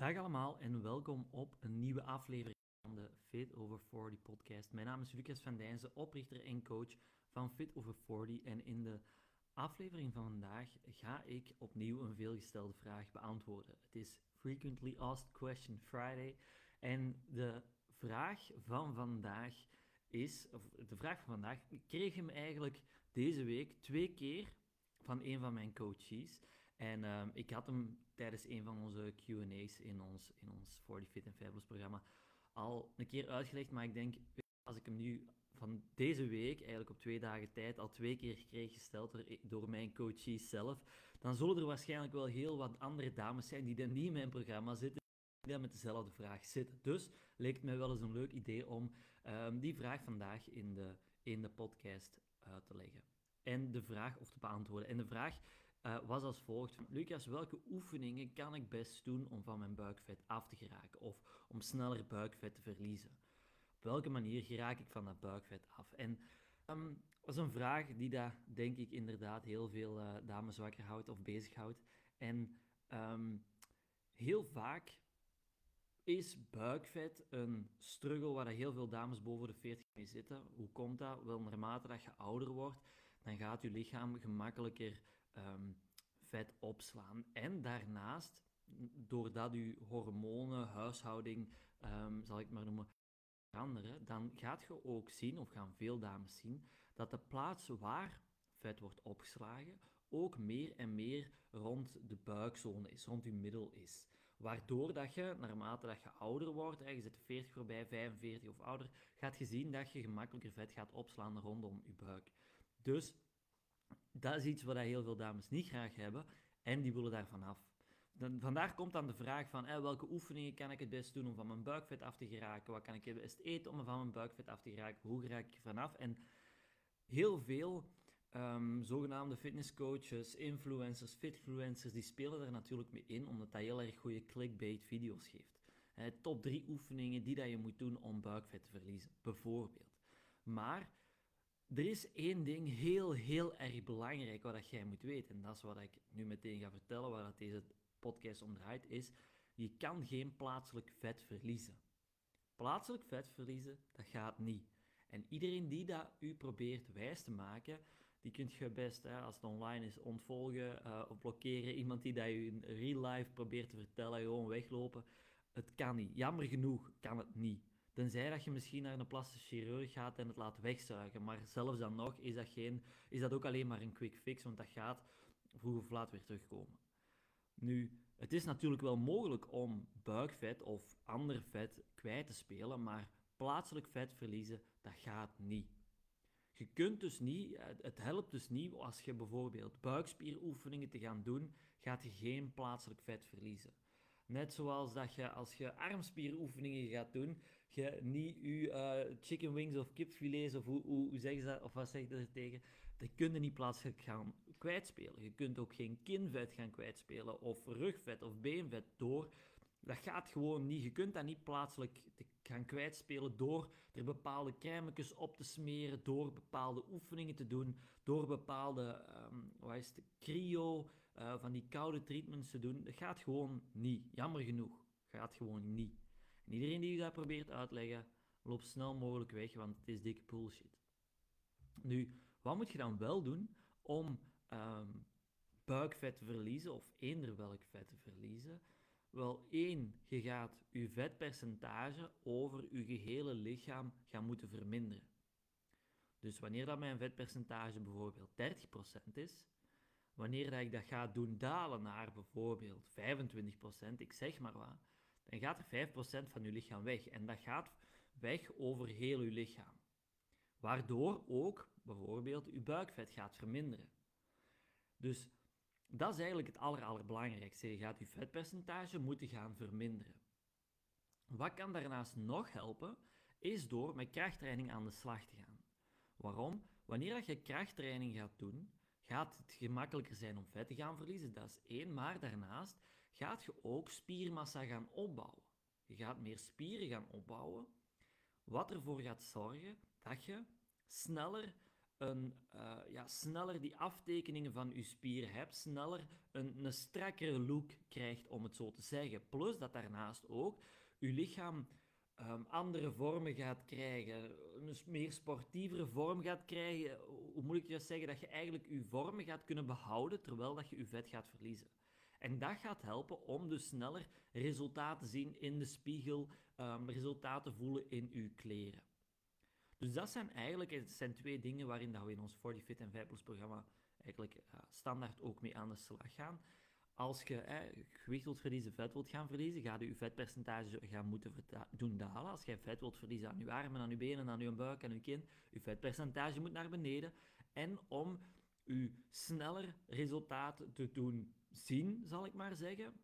Dag allemaal en welkom op een nieuwe aflevering van de Fit Over 40 podcast. Mijn naam is Lucas van Dijnsen, oprichter en coach van Fit Over 40. En in de aflevering van vandaag ga ik opnieuw een veelgestelde vraag beantwoorden. Het is Frequently Asked Question Friday. En de vraag van vandaag is, of de vraag van vandaag, ik kreeg hem eigenlijk deze week twee keer van een van mijn coaches. En ehm, ik had hem tijdens een van onze QA's in ons, in ons 40 Fit and Fabulous programma al een keer uitgelegd. Maar ik denk, als ik hem nu van deze week, eigenlijk op twee dagen tijd, al twee keer kreeg gesteld door mijn coaches zelf, dan zullen er waarschijnlijk wel heel wat andere dames zijn die dan niet in mijn programma zitten, die dan met dezelfde vraag zitten. Dus leek het mij wel eens een leuk idee om ehm, die vraag vandaag in de, in de podcast uit te leggen. En de vraag, of te beantwoorden. En de vraag uh, was als volgt. Lucas, welke oefeningen kan ik best doen om van mijn buikvet af te geraken of om sneller buikvet te verliezen? Op welke manier geraak ik van dat buikvet af? En um, dat is een vraag die daar, denk ik, inderdaad heel veel uh, dames wakker houdt of bezighoudt. En um, heel vaak is buikvet een struggle waar heel veel dames boven de 40 mee zitten. Hoe komt dat? Wel, naarmate dat je ouder wordt, dan gaat je lichaam gemakkelijker um, vet opslaan. En daarnaast, doordat je hormonen, huishouding, um, zal ik maar noemen, veranderen, dan gaat je ook zien, of gaan veel dames zien, dat de plaats waar vet wordt opgeslagen ook meer en meer rond de buikzone is, rond je middel is. Waardoor dat je, naarmate dat je ouder wordt, je zit 40 voorbij, 45 of ouder, gaat je zien dat je gemakkelijker vet gaat opslaan rondom je buik. Dus dat is iets wat heel veel dames niet graag hebben en die willen daar vanaf. Dan, vandaar komt dan de vraag van welke oefeningen kan ik het best doen om van mijn buikvet af te geraken? Wat kan ik het best eten om van mijn buikvet af te geraken? Hoe raak ik er vanaf? En heel veel um, zogenaamde fitnesscoaches, influencers, fitfluencers, die spelen er natuurlijk mee in, omdat dat heel erg goede clickbait video's geeft. top drie oefeningen die dat je moet doen om buikvet te verliezen, bijvoorbeeld. Maar er is één ding heel, heel erg belangrijk wat dat jij moet weten. En dat is wat ik nu meteen ga vertellen, waar dat deze podcast om draait, is je kan geen plaatselijk vet verliezen. Plaatselijk vet verliezen, dat gaat niet. En iedereen die dat u probeert wijs te maken, die kunt je best, hè, als het online is, ontvolgen uh, of blokkeren. Iemand die dat je in real life probeert te vertellen, gewoon weglopen. Het kan niet. Jammer genoeg kan het niet. Tenzij dat je misschien naar een plastische chirurg gaat en het laat wegzuigen. Maar zelfs dan nog is dat, geen, is dat ook alleen maar een quick fix, want dat gaat vroeg of laat weer terugkomen. Nu, het is natuurlijk wel mogelijk om buikvet of ander vet kwijt te spelen, maar plaatselijk vet verliezen, dat gaat niet. Je kunt dus niet, het helpt dus niet als je bijvoorbeeld buikspieroefeningen te gaan doen, gaat je geen plaatselijk vet verliezen. Net zoals dat je als je armspieroefeningen gaat doen, je niet je uh, chicken wings of kipfilets of hoe, hoe, hoe zeggen ze dat, of wat zeg je er tegen, dat kun je niet plaatselijk gaan kwijtspelen. Je kunt ook geen kinvet gaan kwijtspelen of rugvet of beenvet door dat gaat gewoon niet. Je kunt dat niet plaatselijk gaan kwijtspelen door er bepaalde crèmetjes op te smeren, door bepaalde oefeningen te doen, door bepaalde, um, wat het, cryo, uh, van die koude treatments te doen. Dat gaat gewoon niet. Jammer genoeg. Gaat gewoon niet. En iedereen die je dat probeert uitleggen, loopt snel mogelijk weg, want het is dikke bullshit. Nu, wat moet je dan wel doen om um, buikvet te verliezen, of eender welk vet te verliezen? Wel, één, je gaat je vetpercentage over je gehele lichaam gaan moeten verminderen. Dus wanneer dat mijn vetpercentage bijvoorbeeld 30% is, wanneer dat ik dat ga doen dalen naar bijvoorbeeld 25%, ik zeg maar wat, dan gaat er 5% van je lichaam weg. En dat gaat weg over heel je lichaam. Waardoor ook bijvoorbeeld je buikvet gaat verminderen. Dus dat is eigenlijk het aller, allerbelangrijkste. Je gaat je vetpercentage moeten gaan verminderen. Wat kan daarnaast nog helpen, is door met krachttraining aan de slag te gaan. Waarom? Wanneer je krachttraining gaat doen, gaat het gemakkelijker zijn om vet te gaan verliezen, dat is één. Maar daarnaast gaat je ook spiermassa gaan opbouwen. Je gaat meer spieren gaan opbouwen, wat ervoor gaat zorgen dat je sneller een, uh, ja, sneller die aftekeningen van je spieren hebt, sneller een, een strakkere look krijgt, om het zo te zeggen. Plus dat daarnaast ook je lichaam um, andere vormen gaat krijgen, een meer sportievere vorm gaat krijgen. Hoe moet ik je zeggen? Dat je eigenlijk je vormen gaat kunnen behouden terwijl dat je je vet gaat verliezen. En dat gaat helpen om dus sneller resultaten te zien in de spiegel, um, resultaten voelen in uw kleren. Dus dat zijn eigenlijk het zijn twee dingen waarin dat we in ons 40 Fit en 5 Plus programma eigenlijk uh, standaard ook mee aan de slag gaan. Als je gewicht wilt verliezen, vet wilt gaan verliezen, ga je je vetpercentage gaan moeten doen dalen. Als je vet wilt verliezen aan je armen, aan je benen, aan je buik, aan je kin, je vetpercentage moet naar beneden. En om je sneller resultaten te doen zien, zal ik maar zeggen,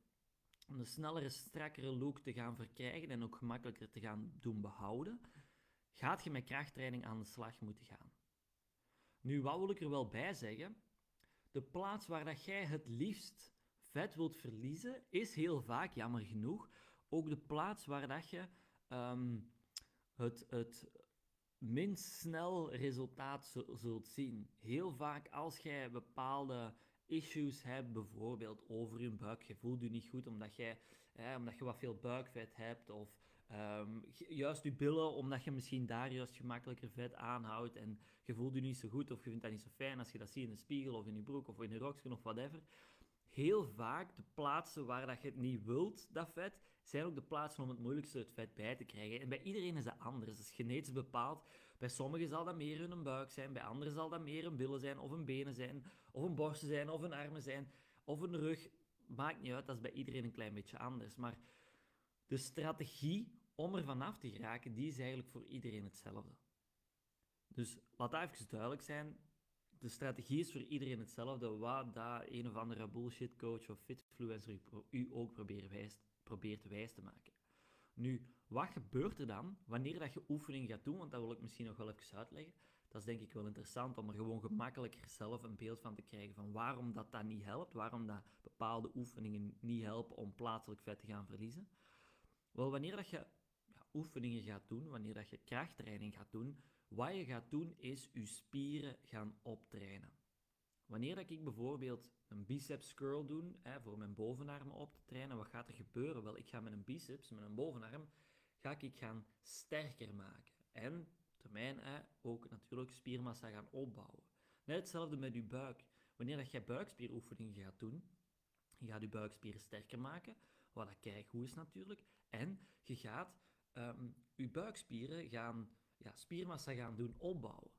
om een snellere, strakkere look te gaan verkrijgen en ook gemakkelijker te gaan doen behouden, gaat je met krachttraining aan de slag moeten gaan. Nu, wat wil ik er wel bij zeggen? De plaats waar dat jij het liefst vet wilt verliezen, is heel vaak, jammer genoeg, ook de plaats waar dat je ehm, het, het minst snel resultaat zult zien. Heel vaak als jij bepaalde issues hebt, bijvoorbeeld over je buik, je voelt je niet goed omdat, jij, omdat je wat veel buikvet hebt, of um, juist je billen, omdat je misschien daar juist gemakkelijker vet aanhoudt en je voelt je niet zo goed of je vindt dat niet zo fijn als je dat ziet in de spiegel of in je broek of in je rokje of whatever heel vaak de plaatsen waar dat je het niet wilt, dat vet, zijn ook de plaatsen om het moeilijkste het vet bij te krijgen. En bij iedereen is dat anders. Dat is genetisch bepaald. Bij sommigen zal dat meer hun buik zijn, bij anderen zal dat meer hun billen zijn, of hun benen zijn, of een borsten zijn, of een armen zijn, of een rug. Maakt niet uit, dat is bij iedereen een klein beetje anders. Maar de strategie om er vanaf te geraken, die is eigenlijk voor iedereen hetzelfde. Dus laat dat even duidelijk zijn de strategie is voor iedereen hetzelfde, wat dat een of andere bullshit coach of fitfluencer u ook probeert wijs, probeert wijs te maken. Nu, wat gebeurt er dan wanneer dat je oefening gaat doen? Want dat wil ik misschien nog wel even uitleggen. Dat is denk ik wel interessant om er gewoon gemakkelijker zelf een beeld van te krijgen van waarom dat, dat niet helpt, waarom dat bepaalde oefeningen niet helpen om plaatselijk vet te gaan verliezen. Wel, wanneer dat je ja, oefeningen gaat doen, wanneer dat je krachttraining gaat doen, wat je gaat doen is je spieren gaan optrainen. Wanneer dat ik bijvoorbeeld een biceps curl doe, hè, voor mijn bovenarmen op te trainen, wat gaat er gebeuren? Wel, ik ga met een biceps, met een bovenarm, ga ik gaan sterker maken. En termijn ook natuurlijk spiermassa gaan opbouwen. Net hetzelfde met je buik. Wanneer dat je buikspieroefeningen gaat doen, je gaat je buikspieren sterker maken, wat dat kijk goed is natuurlijk. En je gaat um, je buikspieren gaan ja, spiermassa gaan doen opbouwen.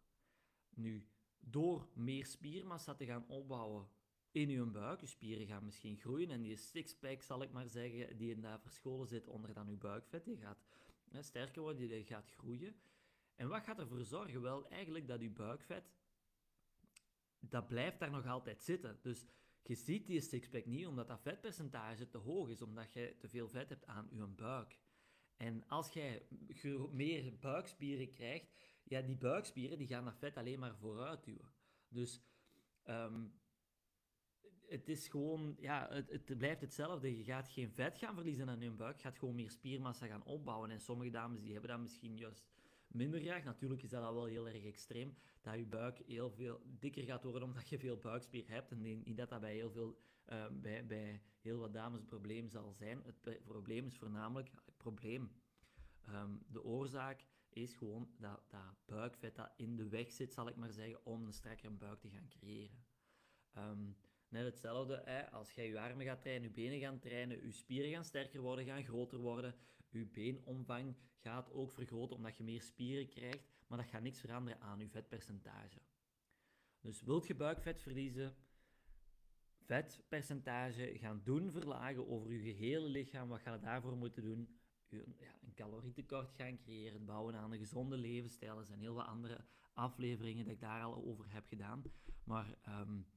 Nu, door meer spiermassa te gaan opbouwen in je buik, je spieren gaan misschien groeien en die sixpack, zal ik maar zeggen, die in daar verscholen zit onder dan je buikvet, die gaat hè, sterker worden, die gaat groeien. En wat gaat ervoor zorgen? Wel, eigenlijk dat je buikvet, dat blijft daar nog altijd zitten. Dus je ziet die sixpack niet omdat dat vetpercentage te hoog is, omdat je te veel vet hebt aan je buik. En als jij meer buikspieren krijgt, ja, die buikspieren die gaan dat vet alleen maar vooruit duwen. Dus um, het is gewoon, ja, het, het, blijft hetzelfde. Je gaat geen vet gaan verliezen aan je buik, je gaat gewoon meer spiermassa gaan opbouwen. En sommige dames die hebben dat misschien juist minder graag. Natuurlijk is dat al wel heel erg extreem, dat je buik heel veel dikker gaat worden omdat je veel buikspier hebt. En niet dat dat bij heel veel uh, bij, bij heel wat dames een probleem zal zijn. Het probleem is voornamelijk, het probleem, um, de oorzaak is gewoon dat, dat buikvet dat in de weg zit, zal ik maar zeggen, om een strakkere buik te gaan creëren. Um, net hetzelfde, hè, als jij je armen gaat trainen, je benen gaan trainen, je spieren gaan sterker worden, gaan groter worden, je beenomvang gaat ook vergroten omdat je meer spieren krijgt, maar dat gaat niks veranderen aan je vetpercentage. Dus wilt je buikvet verliezen, vetpercentage gaan doen verlagen over je gehele lichaam. Wat ga je daarvoor moeten doen? ja, een calorietekort gaan creëren, bouwen aan een gezonde levensstijl. Er zijn heel wat andere afleveringen dat ik daar al over heb gedaan. Maar, um,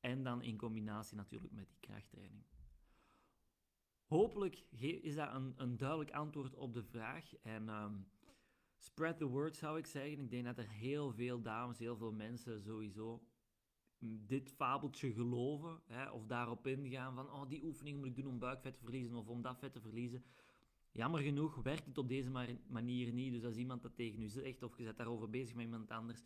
en dan in combinatie natuurlijk met die krachttraining. Hopelijk is dat een, een duidelijk antwoord op de vraag. En um, spread the word zou ik zeggen. Ik denk dat er heel veel dames, heel veel mensen sowieso dit fabeltje geloven, hè, of daarop ingaan van oh, die oefening moet ik doen om buikvet te verliezen of om dat vet te verliezen. Jammer genoeg werkt het op deze manier niet. Dus als iemand dat tegen u zegt of je bent daarover bezig met iemand anders,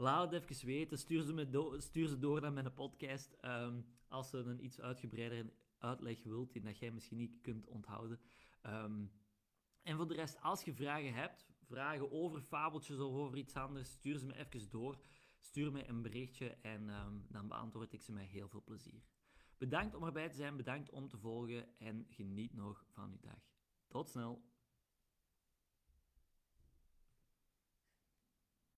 Laat het even weten. Stuur ze, me stuur ze door naar mijn podcast ehm, als ze een iets uitgebreider uitleg wilt, die dat jij misschien niet kunt onthouden. Ehm, en voor de rest, als je vragen hebt, vragen over fabeltjes of over iets anders, stuur ze me even door. Stuur me een berichtje en ehm, dan beantwoord ik ze met heel veel plezier. Bedankt om erbij te zijn, bedankt om te volgen en geniet nog van uw dag. Tot snel!